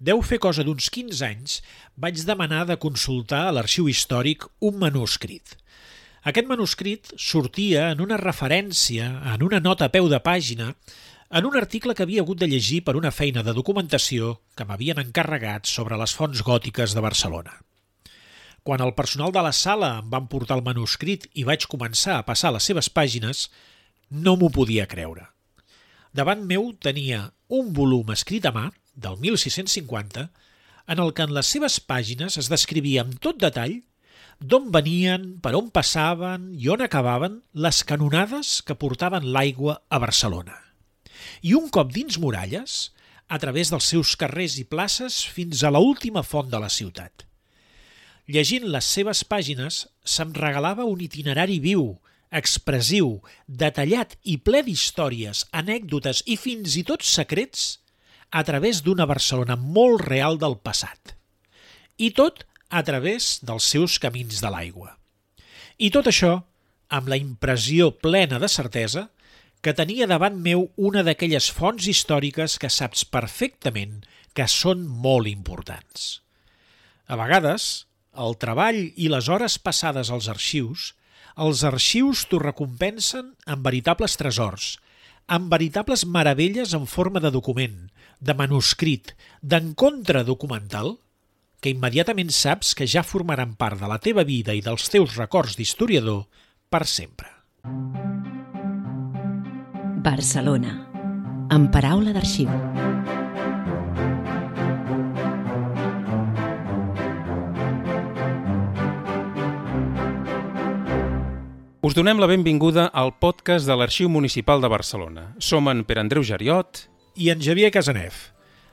deu fer cosa d'uns 15 anys, vaig demanar de consultar a l'arxiu històric un manuscrit. Aquest manuscrit sortia en una referència, en una nota a peu de pàgina, en un article que havia hagut de llegir per una feina de documentació que m'havien encarregat sobre les fonts gòtiques de Barcelona. Quan el personal de la sala em van portar el manuscrit i vaig començar a passar les seves pàgines, no m'ho podia creure. Davant meu tenia un volum escrit a mà, del 1650, en el que en les seves pàgines es descrivia amb tot detall d'on venien, per on passaven i on acabaven les canonades que portaven l'aigua a Barcelona i un cop dins muralles, a través dels seus carrers i places fins a la última font de la ciutat. Llegint les seves pàgines, se'm regalava un itinerari viu, expressiu, detallat i ple d'històries, anècdotes i fins i tot secrets a través d'una Barcelona molt real del passat. I tot a través dels seus camins de l'aigua. I tot això amb la impressió plena de certesa que tenia davant meu una d'aquelles fonts històriques que saps perfectament que són molt importants. A vegades, el treball i les hores passades als arxius, els arxius t'ho recompensen amb veritables tresors, amb veritables meravelles en forma de document, de manuscrit, d'encontre documental, que immediatament saps que ja formaran part de la teva vida i dels teus records d'historiador per sempre. Barcelona, en paraula d'arxiu. Us donem la benvinguda al podcast de l'Arxiu Municipal de Barcelona. Som en Pere Andreu Jariot i en Javier Casanef.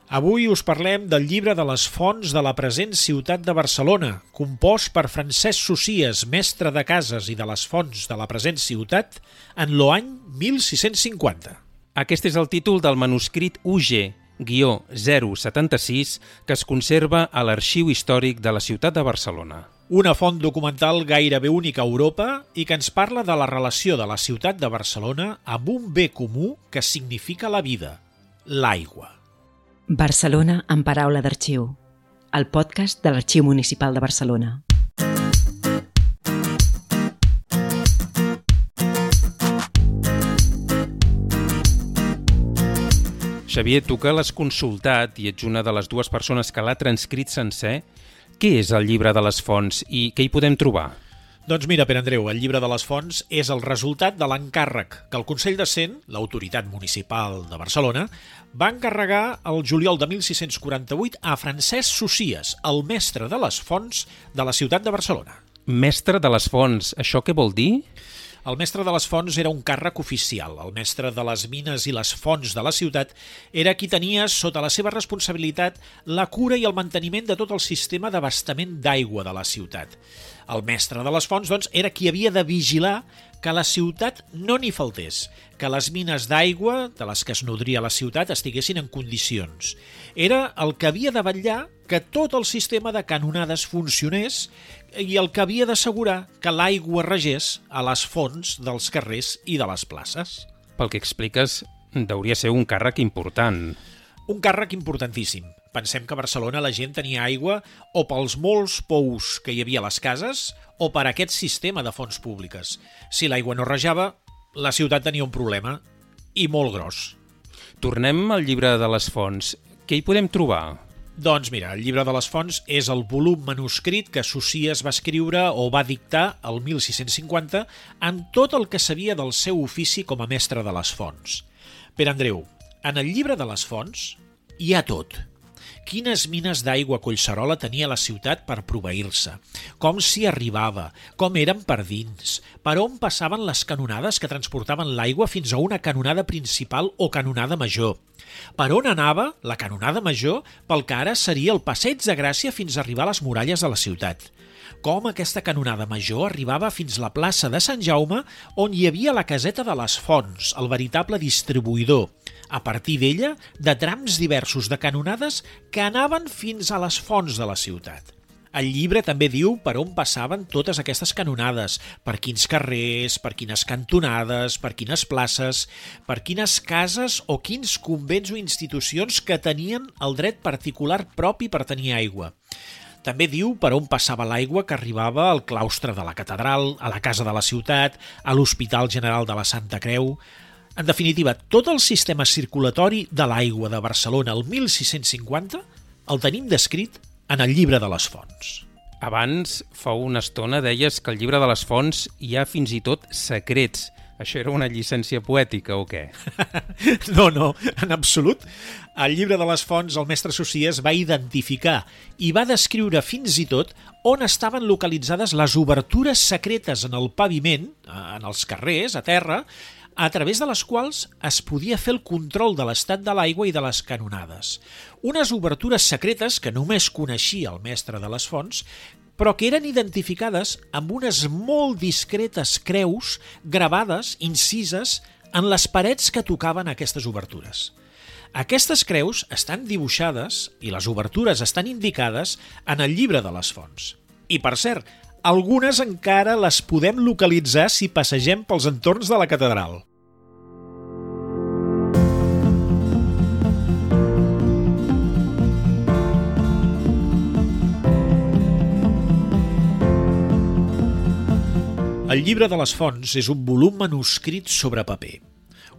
Avui us parlem del llibre de les fonts de la present ciutat de Barcelona, compost per Francesc Socies, mestre de cases i de les fonts de la present ciutat, en l'any 1650. Aquest és el títol del manuscrit UG, guió 076, que es conserva a l'Arxiu Històric de la ciutat de Barcelona. Una font documental gairebé única a Europa i que ens parla de la relació de la ciutat de Barcelona amb un bé comú que significa la vida, l'aigua. Barcelona en paraula d'arxiu, el podcast de l'Arxiu Municipal de Barcelona. Xavier, tu que l'has consultat i ets una de les dues persones que l'ha transcrit sencer, què és el llibre de les fonts i què hi podem trobar? Doncs mira, Pere Andreu, el llibre de les fonts és el resultat de l'encàrrec que el Consell de Cent, l'autoritat municipal de Barcelona, va encarregar el juliol de 1648 a Francesc Socies, el mestre de les fonts de la ciutat de Barcelona. Mestre de les fonts, això què vol dir? El mestre de les fonts era un càrrec oficial. El mestre de les mines i les fonts de la ciutat era qui tenia sota la seva responsabilitat la cura i el manteniment de tot el sistema d'abastament d'aigua de la ciutat. El mestre de les fonts doncs, era qui havia de vigilar que la ciutat no n'hi faltés, que les mines d'aigua de les que es nodria la ciutat estiguessin en condicions. Era el que havia de vetllar que tot el sistema de canonades funcionés i el que havia d'assegurar que l'aigua regés a les fonts dels carrers i de les places. Pel que expliques, deuria ser un càrrec important. Un càrrec importantíssim. Pensem que a Barcelona la gent tenia aigua o pels molts pous que hi havia a les cases o per aquest sistema de fonts públiques. Si l'aigua no rejava, la ciutat tenia un problema, i molt gros. Tornem al llibre de les fonts. Què hi podem trobar? Doncs mira, el llibre de les fonts és el volum manuscrit que Socies va escriure o va dictar el 1650 en tot el que sabia del seu ofici com a mestre de les fonts. Per Andreu, en el llibre de les fonts hi ha tot. Quines mines d'aigua Collserola tenia la ciutat per proveir-se, com s'hi arribava, com eren per dins, per on passaven les canonades que transportaven l'aigua fins a una canonada principal o canonada major, per on anava la canonada major pel que ara seria el passeig de Gràcia fins a arribar a les muralles de la ciutat. Com aquesta canonada major arribava fins la plaça de Sant Jaume, on hi havia la caseta de les Fonts, el veritable distribuïdor, a partir d'ella, de trams diversos de canonades que anaven fins a les fonts de la ciutat. El llibre també diu per on passaven totes aquestes canonades, per quins carrers, per quines cantonades, per quines places, per quines cases o quins convents o institucions que tenien el dret particular propi per tenir aigua. També diu per on passava l'aigua que arribava al claustre de la catedral, a la casa de la ciutat, a l'Hospital General de la Santa Creu... En definitiva, tot el sistema circulatori de l'aigua de Barcelona el 1650 el tenim descrit en el llibre de les fonts. Abans, fa una estona, deies que al llibre de les fonts hi ha fins i tot secrets. Això era una llicència poètica o què? no, no, en absolut. Al llibre de les fonts el mestre Socies va identificar i va descriure fins i tot on estaven localitzades les obertures secretes en el paviment, en els carrers, a terra, a través de les quals es podia fer el control de l'estat de l'aigua i de les canonades. Unes obertures secretes que només coneixia el mestre de les fonts, però que eren identificades amb unes molt discretes creus gravades, incises, en les parets que tocaven aquestes obertures. Aquestes creus estan dibuixades i les obertures estan indicades en el llibre de les fonts. I, per cert, algunes encara les podem localitzar si passegem pels entorns de la catedral. El llibre de les fonts és un volum manuscrit sobre paper.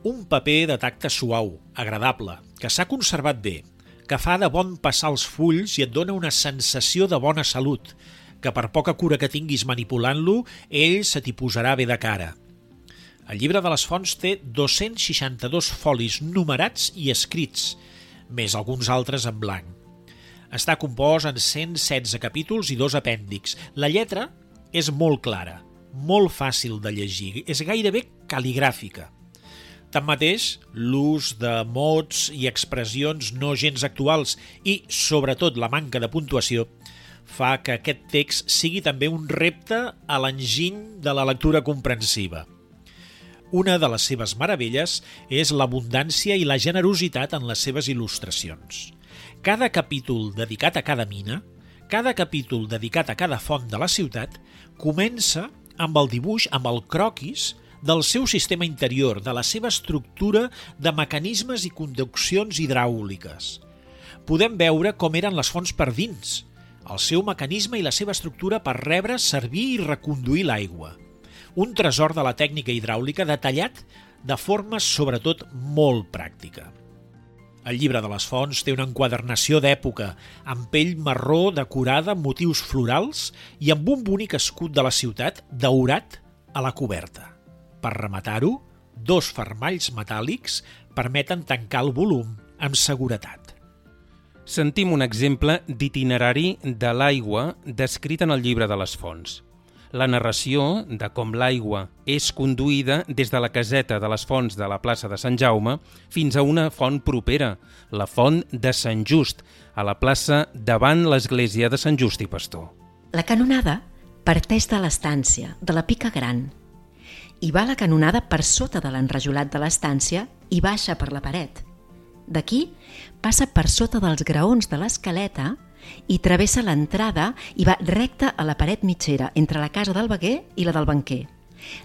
Un paper de tacte suau, agradable, que s'ha conservat bé, que fa de bon passar els fulls i et dona una sensació de bona salut, que per poca cura que tinguis manipulant-lo, ell se t'hi posarà bé de cara. El llibre de les fonts té 262 folis numerats i escrits, més alguns altres en blanc. Està compost en 116 capítols i dos apèndix. La lletra és molt clara, molt fàcil de llegir, és gairebé cal·ligràfica. Tanmateix, l'ús de mots i expressions no gens actuals i, sobretot, la manca de puntuació fa que aquest text sigui també un repte a l'enginy de la lectura comprensiva. Una de les seves meravelles és l'abundància i la generositat en les seves il·lustracions. Cada capítol dedicat a cada mina, cada capítol dedicat a cada font de la ciutat, comença amb el dibuix, amb el croquis, del seu sistema interior, de la seva estructura de mecanismes i conduccions hidràuliques. Podem veure com eren les fonts per dins, el seu mecanisme i la seva estructura per rebre, servir i reconduir l'aigua. Un tresor de la tècnica hidràulica detallat de forma sobretot molt pràctica. El llibre de les fonts té una enquadernació d'època, amb pell marró decorada amb motius florals i amb un bonic escut de la ciutat daurat a la coberta. Per rematar-ho, dos fermalls metàl·lics permeten tancar el volum amb seguretat. Sentim un exemple d'itinerari de l'aigua descrit en el llibre de les fonts la narració de com l'aigua és conduïda des de la caseta de les fonts de la plaça de Sant Jaume fins a una font propera, la font de Sant Just, a la plaça davant l'església de Sant Just i Pastor. La canonada parteix de l'estància, de la pica gran, i va la canonada per sota de l'enrajolat de l'estància i baixa per la paret. D'aquí passa per sota dels graons de l'escaleta i travessa l'entrada i va recte a la paret mitgera entre la casa del veguer i la del banquer.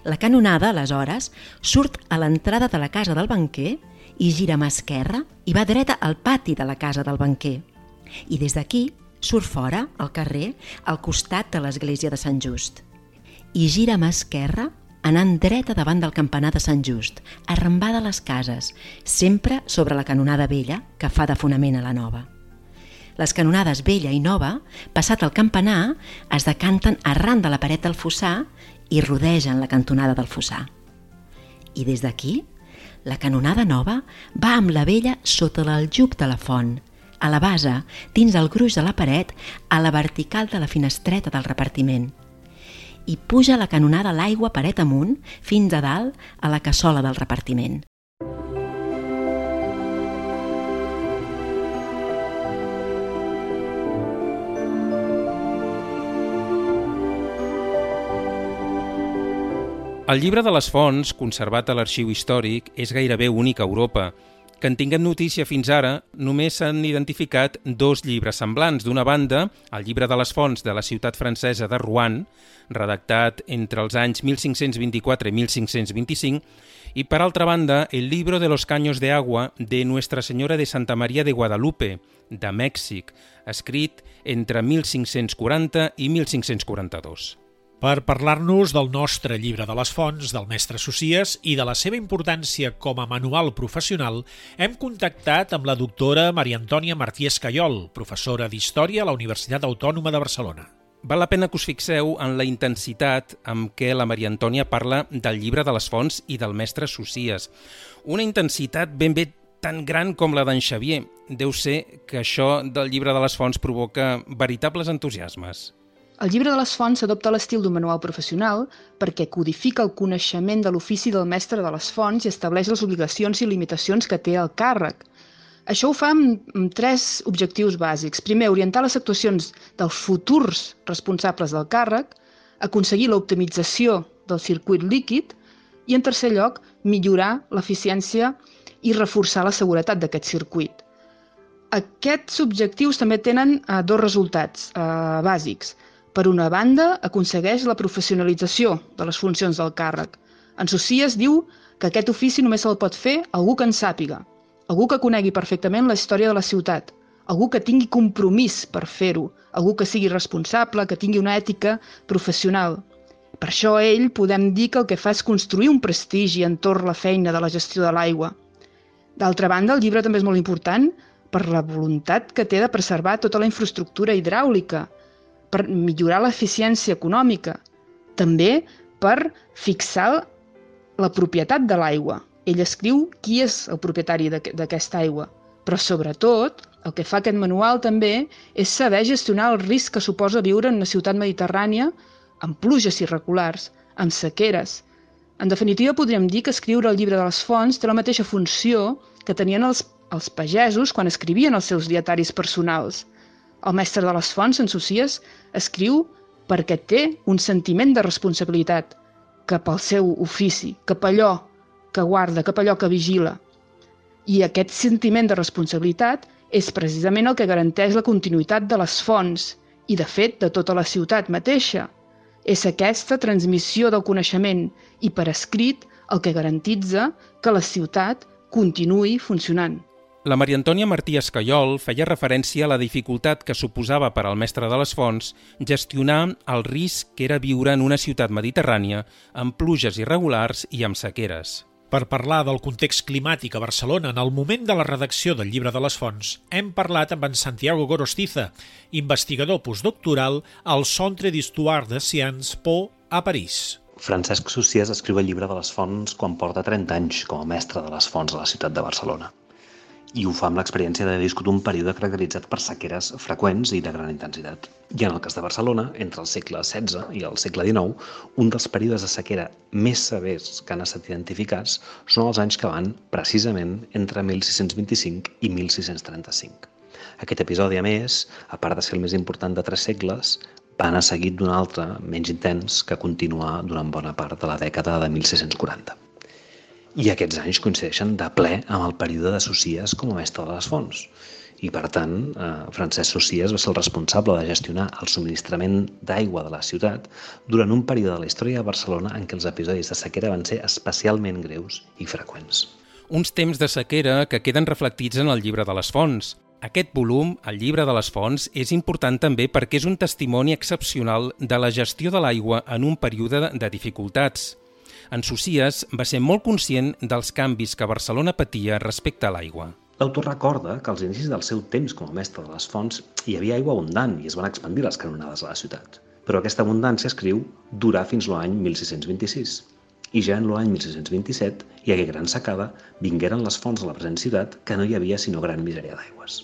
La canonada, aleshores, surt a l'entrada de la casa del banquer i gira mà esquerra i va dreta al pati de la casa del banquer. I des d'aquí surt fora, al carrer, al costat de l'església de Sant Just. I gira mà esquerra anant dreta davant del campanar de Sant Just, arrambada a les cases, sempre sobre la canonada vella que fa de fonament a la nova. Les canonades vella i nova, passat el campanar, es decanten arran de la paret del fossar i rodegen la cantonada del fossar. I des d'aquí, la canonada nova va amb la vella sota l'aljub de la font, a la base, dins el gruix de la paret, a la vertical de la finestreta del repartiment. I puja la canonada l'aigua paret amunt fins a dalt a la cassola del repartiment. El llibre de les fonts, conservat a l'arxiu històric, és gairebé únic a Europa. Que en tinguem notícia fins ara, només s'han identificat dos llibres semblants. D'una banda, el llibre de les fonts de la ciutat francesa de Rouen, redactat entre els anys 1524 i 1525, i per altra banda, el libro de los caños de agua de Nuestra Senyora de Santa Maria de Guadalupe, de Mèxic, escrit entre 1540 i 1542 per parlar-nos del nostre llibre de les fonts, del mestre Socies i de la seva importància com a manual professional, hem contactat amb la doctora Maria Antònia Martí Escaiol, professora d'Història a la Universitat Autònoma de Barcelona. Val la pena que us fixeu en la intensitat amb què la Maria Antònia parla del llibre de les fonts i del mestre Socies. Una intensitat ben bé tan gran com la d'en Xavier. Deu ser que això del llibre de les fonts provoca veritables entusiasmes. El llibre de les fonts adopta l'estil d'un manual professional perquè codifica el coneixement de l'ofici del mestre de les fonts i estableix les obligacions i limitacions que té el càrrec. Això ho fa amb, amb tres objectius bàsics. Primer, orientar les actuacions dels futurs responsables del càrrec, aconseguir l'optimització del circuit líquid i, en tercer lloc, millorar l'eficiència i reforçar la seguretat d'aquest circuit. Aquests objectius també tenen eh, dos resultats eh, bàsics. Per una banda, aconsegueix la professionalització de les funcions del càrrec. En Socies diu que aquest ofici només se'l pot fer algú que en sàpiga, algú que conegui perfectament la història de la ciutat, algú que tingui compromís per fer-ho, algú que sigui responsable, que tingui una ètica professional. Per això ell podem dir que el que fa és construir un prestigi entorn la feina de la gestió de l'aigua. D'altra banda, el llibre també és molt important per la voluntat que té de preservar tota la infraestructura hidràulica, per millorar l'eficiència econòmica, també per fixar la propietat de l'aigua. Ell escriu qui és el propietari d'aquesta aigua, però sobretot el que fa aquest manual també és saber gestionar el risc que suposa viure en una ciutat mediterrània amb pluges irregulars, amb sequeres. En definitiva, podríem dir que escriure el llibre de les fonts té la mateixa funció que tenien els, els pagesos quan escrivien els seus dietaris personals – el mestre de les fonts, en Socies, escriu perquè té un sentiment de responsabilitat cap al seu ofici, cap allò que guarda, cap allò que vigila. I aquest sentiment de responsabilitat és precisament el que garanteix la continuïtat de les fonts i, de fet, de tota la ciutat mateixa. És aquesta transmissió del coneixement i per escrit el que garantitza que la ciutat continuï funcionant. La Maria Antònia Martí Escaiol feia referència a la dificultat que suposava per al mestre de les fonts gestionar el risc que era viure en una ciutat mediterrània amb pluges irregulars i amb sequeres. Per parlar del context climàtic a Barcelona en el moment de la redacció del llibre de les fonts, hem parlat amb en Santiago Gorostiza, investigador postdoctoral al Centre d'Histoire de Sciences Po a París. Francesc Socias escriu el llibre de les fonts quan porta 30 anys com a mestre de les fonts a la ciutat de Barcelona i ho fa amb l'experiència d'haver viscut un període caracteritzat per sequeres freqüents i de gran intensitat. I en el cas de Barcelona, entre el segle XVI i el segle XIX, un dels períodes de sequera més severs que han estat identificats són els anys que van, precisament, entre 1625 i 1635. Aquest episodi, a més, a part de ser el més important de tres segles, va anar seguit d'un altre, menys intens, que continuà durant bona part de la dècada de 1640 i aquests anys coincideixen de ple amb el període de Socies com a mestre de les fonts. I, per tant, eh, Francesc Socies va ser el responsable de gestionar el subministrament d'aigua de la ciutat durant un període de la història de Barcelona en què els episodis de sequera van ser especialment greus i freqüents. Uns temps de sequera que queden reflectits en el llibre de les fonts. Aquest volum, el llibre de les fonts, és important també perquè és un testimoni excepcional de la gestió de l'aigua en un període de dificultats en Socies va ser molt conscient dels canvis que Barcelona patia respecte a l'aigua. L'autor recorda que als inicis del seu temps com a mestre de les fonts hi havia aigua abundant i es van expandir les canonades a la ciutat. Però aquesta abundància, escriu, durà fins l'any 1626. I ja en l'any 1627 hi hagué gran secada, vingueren les fonts a la present ciutat que no hi havia sinó gran misèria d'aigües.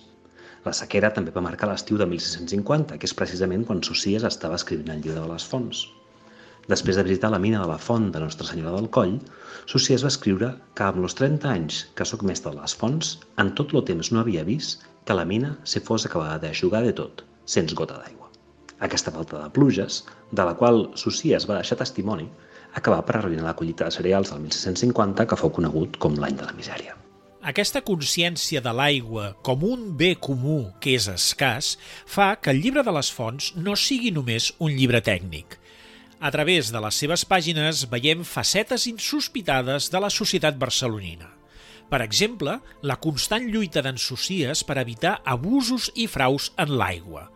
La sequera també va marcar l'estiu de 1650, que és precisament quan Socies estava escrivint el llibre de les fonts. Després de visitar la mina de la font de Nostra Senyora del Coll, Sociès va escriure que amb els 30 anys que sóc mestre de les fonts, en tot el temps no havia vist que la mina se fos acabada d'aixugar de tot, sense gota d'aigua. Aquesta falta de pluges, de la qual Sociès va deixar testimoni, acabà per arruïnar la collita de cereals del 1650 que fou conegut com l'any de la misèria. Aquesta consciència de l'aigua com un bé comú que és escàs fa que el llibre de les fonts no sigui només un llibre tècnic. A través de les seves pàgines veiem facetes insospitades de la societat barcelonina. Per exemple, la constant lluita d'en Socies per evitar abusos i fraus en l'aigua.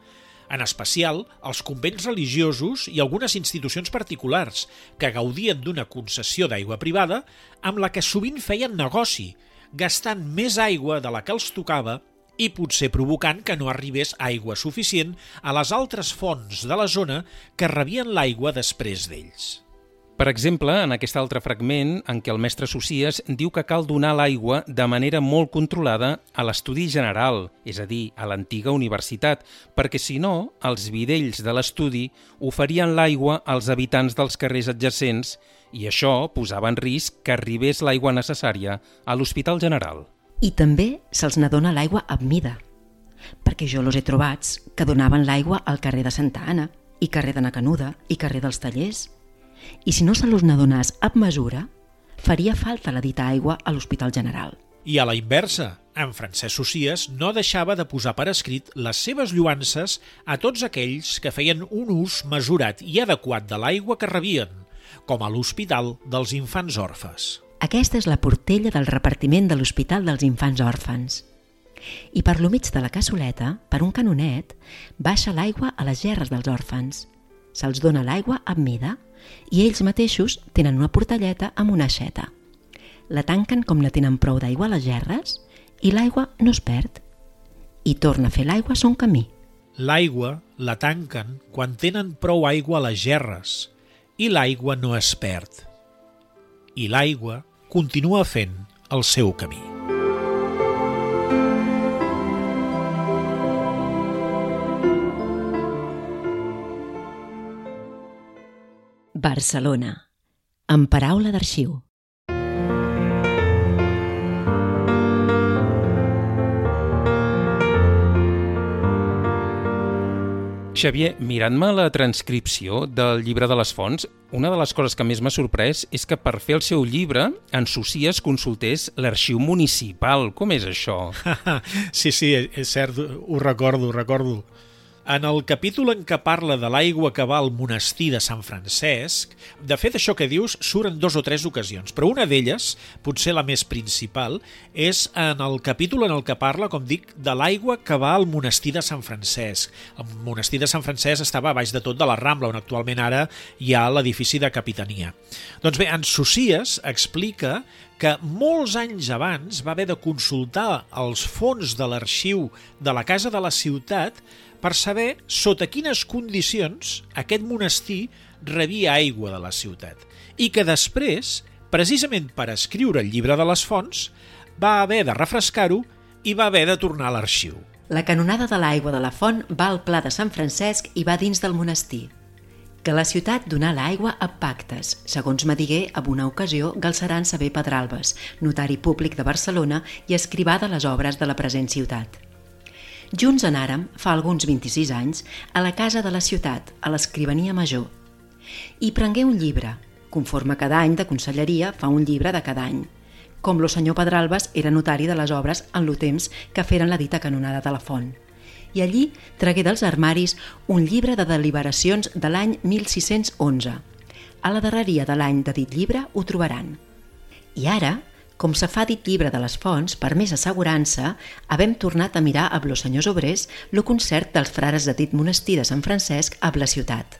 En especial, els convents religiosos i algunes institucions particulars que gaudien d'una concessió d'aigua privada amb la que sovint feien negoci, gastant més aigua de la que els tocava i potser provocant que no arribés aigua suficient a les altres fonts de la zona que rebien l'aigua després d'ells. Per exemple, en aquest altre fragment, en què el mestre Socies diu que cal donar l'aigua de manera molt controlada a l'estudi general, és a dir, a l'antiga universitat, perquè si no, els vidells de l'estudi oferien l'aigua als habitants dels carrers adjacents i això posava en risc que arribés l'aigua necessària a l'Hospital General. I també se'ls n'adona l'aigua amb mida, perquè jo los he trobats que donaven l'aigua al carrer de Santa Anna, i carrer de Nacanuda, i carrer dels Tallers. I si no se los n'adonàs amb mesura, faria falta la dita aigua a l'Hospital General. I a la inversa, en Francesc Socies no deixava de posar per escrit les seves lluances a tots aquells que feien un ús mesurat i adequat de l'aigua que rebien, com a l'Hospital dels Infants Orfes. Aquesta és la portella del repartiment de l'Hospital dels Infants Òrfans. I per lo mig de la cassoleta, per un canonet, baixa l'aigua a les gerres dels òrfans. Se'ls dona l'aigua amb mida i ells mateixos tenen una portelleta amb una aixeta. La tanquen com la tenen prou d'aigua a les gerres i l'aigua no es perd. I torna a fer l'aigua son camí. L'aigua la tanquen quan tenen prou aigua a les gerres i l'aigua no es perd. I l'aigua continua fent el seu camí. Barcelona, amb paraula d'arxiu. Xavier, mirant-me la transcripció del llibre de les fonts, una de les coses que més m'ha sorprès és que per fer el seu llibre en Socies consultés l'arxiu municipal. Com és això? sí, sí, és cert, ho recordo, ho recordo. En el capítol en què parla de l'aigua que va al monestir de Sant Francesc, de fet això que dius surt en dos o tres ocasions, però una d'elles, potser la més principal, és en el capítol en el que parla, com dic, de l'aigua que va al monestir de Sant Francesc. El monestir de Sant Francesc estava a baix de tot de la Rambla, on actualment ara hi ha l'edifici de capitania. Doncs bé, en Socies explica que molts anys abans va haver de consultar els fons de l'arxiu de la Casa de la Ciutat per saber sota quines condicions aquest monestir rebia aigua de la ciutat i que després, precisament per escriure el llibre de les fonts, va haver de refrescar-ho i va haver de tornar a l'arxiu. La canonada de l'aigua de la font va al Pla de Sant Francesc i va dins del monestir. Que la ciutat donà l'aigua a pactes, segons me digué en una ocasió Galceran Saber Pedralbes, notari públic de Barcelona i escrivà de les obres de la present ciutat. Junts anàrem, fa alguns 26 anys, a la casa de la ciutat, a l'escrivania major. I prengué un llibre, conforme cada any de conselleria fa un llibre de cada any, com lo senyor Pedralbes era notari de les obres en lo temps que feren la dita canonada de la font. I allí tragué dels armaris un llibre de deliberacions de l'any 1611. A la darreria de l'any de dit llibre ho trobaran. I ara, com se fa dit llibre de les fonts, per més assegurança, havem tornat a mirar a los senyors obrers lo concert dels frares de dit monestir de Sant Francesc a la ciutat.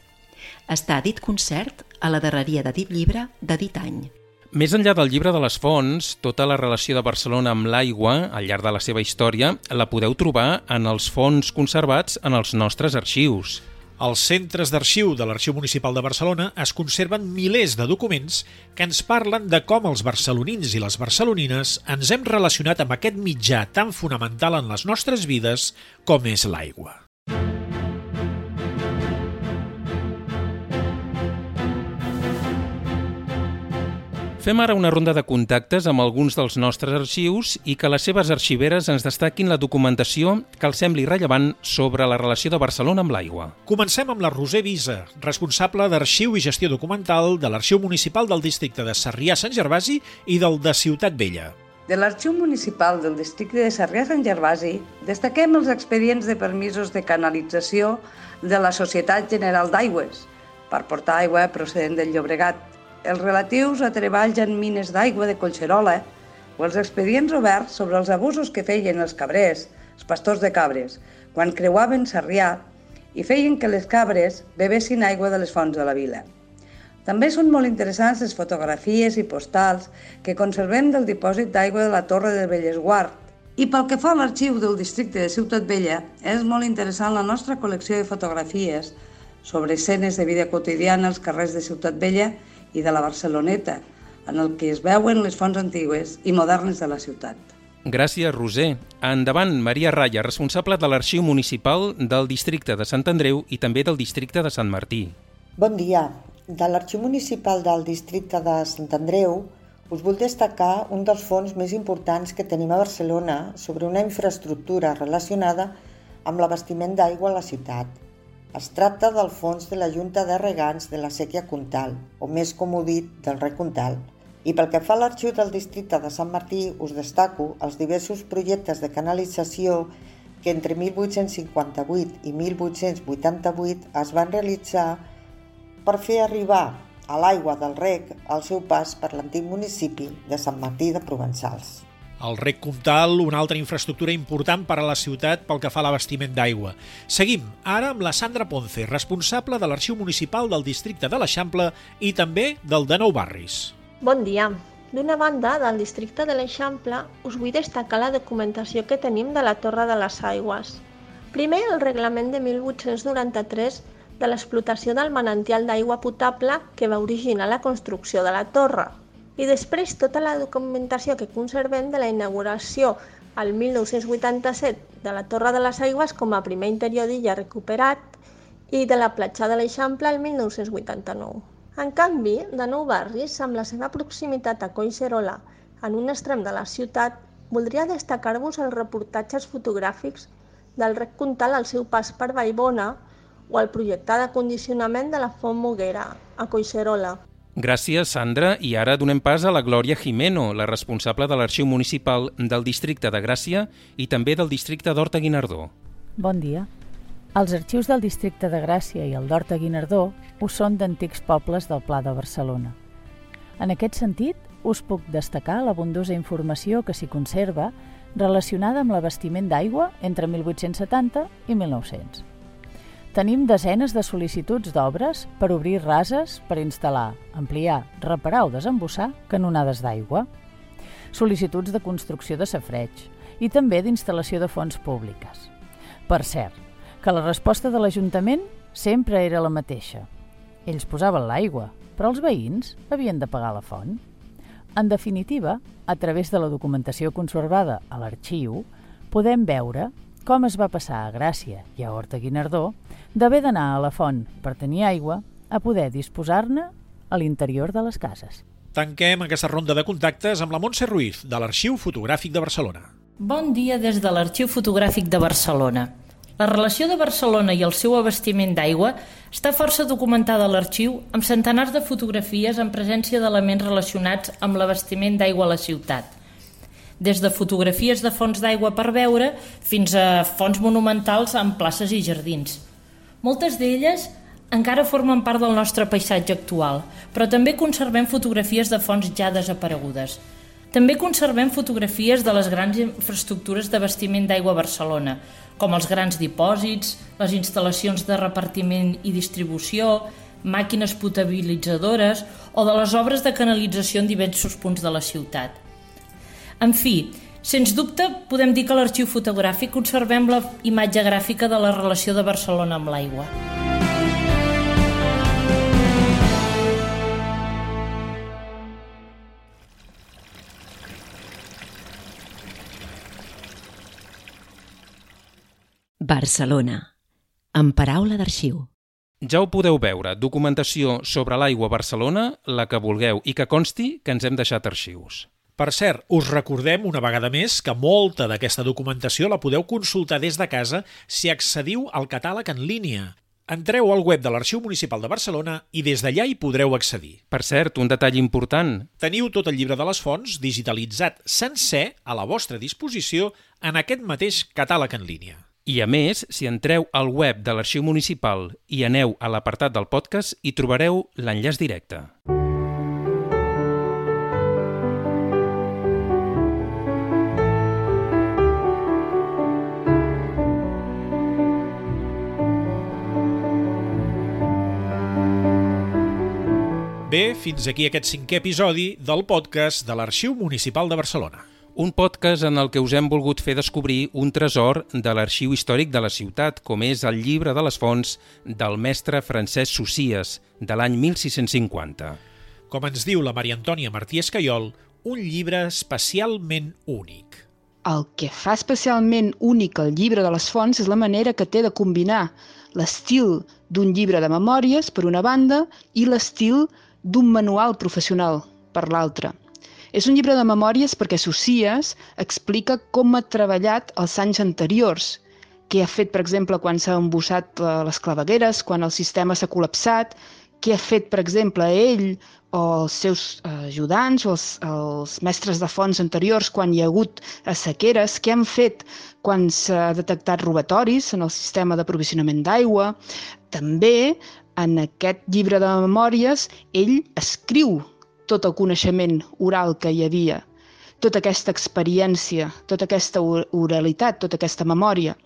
Està dit concert a la darreria de dit llibre de dit any. Més enllà del llibre de les fonts, tota la relació de Barcelona amb l'aigua, al llarg de la seva història, la podeu trobar en els fons conservats en els nostres arxius. Als centres d'arxiu de l'Arxiu Municipal de Barcelona es conserven milers de documents que ens parlen de com els barcelonins i les barcelonines ens hem relacionat amb aquest mitjà tan fonamental en les nostres vides com és l'aigua. Fem ara una ronda de contactes amb alguns dels nostres arxius i que les seves arxiveres ens destaquin la documentació que els sembli rellevant sobre la relació de Barcelona amb l'aigua. Comencem amb la Roser Visa, responsable d'Arxiu i Gestió Documental de l'Arxiu Municipal del Districte de Sarrià-Sant Gervasi i del de Ciutat Vella. De l'Arxiu Municipal del districte de Sarrià-Sant Gervasi destaquem els expedients de permisos de canalització de la Societat General d'Aigües per portar aigua procedent del Llobregat, els relatius a treballs en mines d'aigua de Collserola o els expedients oberts sobre els abusos que feien els cabrers, els pastors de cabres, quan creuaven Sarrià i feien que les cabres bebessin aigua de les fonts de la vila. També són molt interessants les fotografies i postals que conservem del dipòsit d'aigua de la Torre de Bellesguard. I pel que fa a l'arxiu del districte de Ciutat Vella, és molt interessant la nostra col·lecció de fotografies sobre escenes de vida quotidiana als carrers de Ciutat Vella i de la Barceloneta, en el que es veuen les fonts antigues i modernes de la ciutat. Gràcies, Roser. Endavant, Maria Raya, responsable de l'Arxiu Municipal del districte de Sant Andreu i també del districte de Sant Martí. Bon dia. De l'Arxiu Municipal del districte de Sant Andreu us vull destacar un dels fons més importants que tenim a Barcelona sobre una infraestructura relacionada amb l'abastiment d'aigua a la ciutat. Es tracta del fons de la Junta de Regants de la Sèquia Comtal, o més comú dit, del Rec Comtal. I pel que fa a l'arxiu del districte de Sant Martí, us destaco els diversos projectes de canalització que entre 1858 i 1888 es van realitzar per fer arribar a l'aigua del rec al seu pas per l'antic municipi de Sant Martí de Provençals. El rec Comtal, una altra infraestructura important per a la ciutat pel que fa a l'abastiment d'aigua. Seguim ara amb la Sandra Ponce, responsable de l'Arxiu Municipal del districte de l'Eixample i també del de Nou Barris. Bon dia. D'una banda, del districte de l'Eixample, us vull destacar la documentació que tenim de la Torre de les Aigües. Primer, el reglament de 1893 de l'explotació del manantial d'aigua potable que va originar la construcció de la torre i després tota la documentació que conservem de la inauguració al 1987 de la Torre de les Aigües com a primer interior d'illa recuperat i de la platja de l'Eixample al 1989. En canvi, de Nou Barris, amb la seva proximitat a Collserola, en un extrem de la ciutat, voldria destacar-vos els reportatges fotogràfics del rec Comtal al seu pas per Vallbona, o el projecte de condicionament de la Font Moguera, a Coixerola. Gràcies, Sandra. I ara donem pas a la Glòria Jimeno, la responsable de l'Arxiu Municipal del districte de Gràcia i també del districte d'Horta Guinardó. Bon dia. Els arxius del districte de Gràcia i el d'Horta Guinardó ho són d'antics pobles del Pla de Barcelona. En aquest sentit, us puc destacar l'abundosa informació que s'hi conserva relacionada amb l'abastiment d'aigua entre 1870 i 1900. Tenim desenes de sol·licituds d'obres per obrir rases, per instal·lar, ampliar, reparar o desembossar canonades d'aigua, sol·licituds de construcció de safreig i també d'instal·lació de fonts públiques. Per cert, que la resposta de l'Ajuntament sempre era la mateixa. Ells posaven l'aigua, però els veïns havien de pagar la font. En definitiva, a través de la documentació conservada a l'arxiu, podem veure com es va passar a Gràcia i a Horta Guinardó d'haver d'anar a la font per tenir aigua a poder disposar-ne a l'interior de les cases. Tanquem aquesta ronda de contactes amb la Montse Ruiz, de l'Arxiu Fotogràfic de Barcelona. Bon dia des de l'Arxiu Fotogràfic de Barcelona. La relació de Barcelona i el seu abastiment d'aigua està força documentada a l'arxiu amb centenars de fotografies en presència d'elements relacionats amb l'abastiment d'aigua a la ciutat – des de fotografies de fonts d'aigua per veure fins a fonts monumentals amb places i jardins. Moltes d'elles encara formen part del nostre paisatge actual, però també conservem fotografies de fonts ja desaparegudes. També conservem fotografies de les grans infraestructures d'abastiment d'aigua a Barcelona, com els grans dipòsits, les instal·lacions de repartiment i distribució, màquines potabilitzadores o de les obres de canalització en diversos punts de la ciutat. En fi, sens dubte, podem dir que a l'arxiu fotogràfic conservem la imatge gràfica de la relació de Barcelona amb l'aigua. Barcelona, amb paraula d'arxiu. Ja ho podeu veure, documentació sobre l'aigua a Barcelona, la que vulgueu, i que consti que ens hem deixat arxius. Per cert, us recordem una vegada més que molta d'aquesta documentació la podeu consultar des de casa si accediu al catàleg en línia. Entreu al web de l'Arxiu Municipal de Barcelona i des d'allà hi podreu accedir. Per cert, un detall important. Teniu tot el llibre de les fonts digitalitzat sencer a la vostra disposició en aquest mateix catàleg en línia. I a més, si entreu al web de l'Arxiu Municipal i aneu a l'apartat del podcast, hi trobareu l'enllaç directe. Bé, fins aquí aquest cinquè episodi del podcast de l'Arxiu Municipal de Barcelona. Un podcast en el que us hem volgut fer descobrir un tresor de l'arxiu històric de la ciutat, com és el llibre de les fonts del mestre Francesc Socies, de l'any 1650. Com ens diu la Maria Antònia Martí Escaiol, un llibre especialment únic. El que fa especialment únic el llibre de les fonts és la manera que té de combinar l'estil d'un llibre de memòries, per una banda, i l'estil d'un manual professional per l'altra. És un llibre de memòries perquè Socies explica com ha treballat els anys anteriors, què ha fet, per exemple, quan s'ha embossat eh, les clavegueres, quan el sistema s'ha col·lapsat, què ha fet, per exemple, ell o els seus eh, ajudants o els, els mestres de fonts anteriors quan hi ha hagut sequeres, què han fet quan s'ha detectat robatoris en el sistema d'aprovisionament d'aigua. També en aquest llibre de memòries, ell escriu tot el coneixement oral que hi havia, tota aquesta experiència, tota aquesta oralitat, tota aquesta memòria.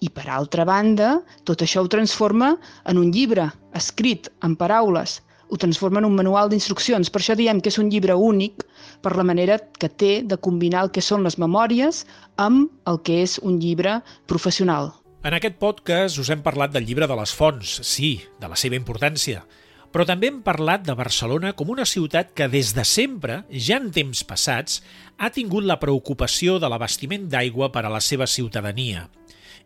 I per altra banda, tot això ho transforma en un llibre escrit en paraules, ho transforma en un manual d'instruccions. Per això diem que és un llibre únic per la manera que té de combinar el que són les memòries amb el que és un llibre professional. En aquest podcast us hem parlat del llibre de les fonts, sí, de la seva importància, però també hem parlat de Barcelona com una ciutat que des de sempre, ja en temps passats, ha tingut la preocupació de l'abastiment d'aigua per a la seva ciutadania.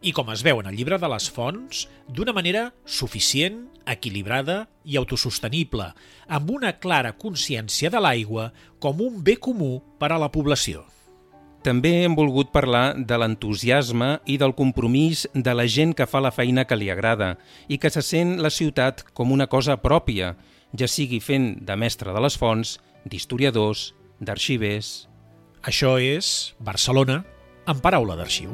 I com es veu en el llibre de les fonts, d'una manera suficient, equilibrada i autosostenible, amb una clara consciència de l'aigua com un bé comú per a la població. També hem volgut parlar de l'entusiasme i del compromís de la gent que fa la feina que li agrada i que se sent la ciutat com una cosa pròpia, ja sigui fent de mestre de les fonts, d'historiadors, d'arxivers... Això és Barcelona en paraula d'arxiu.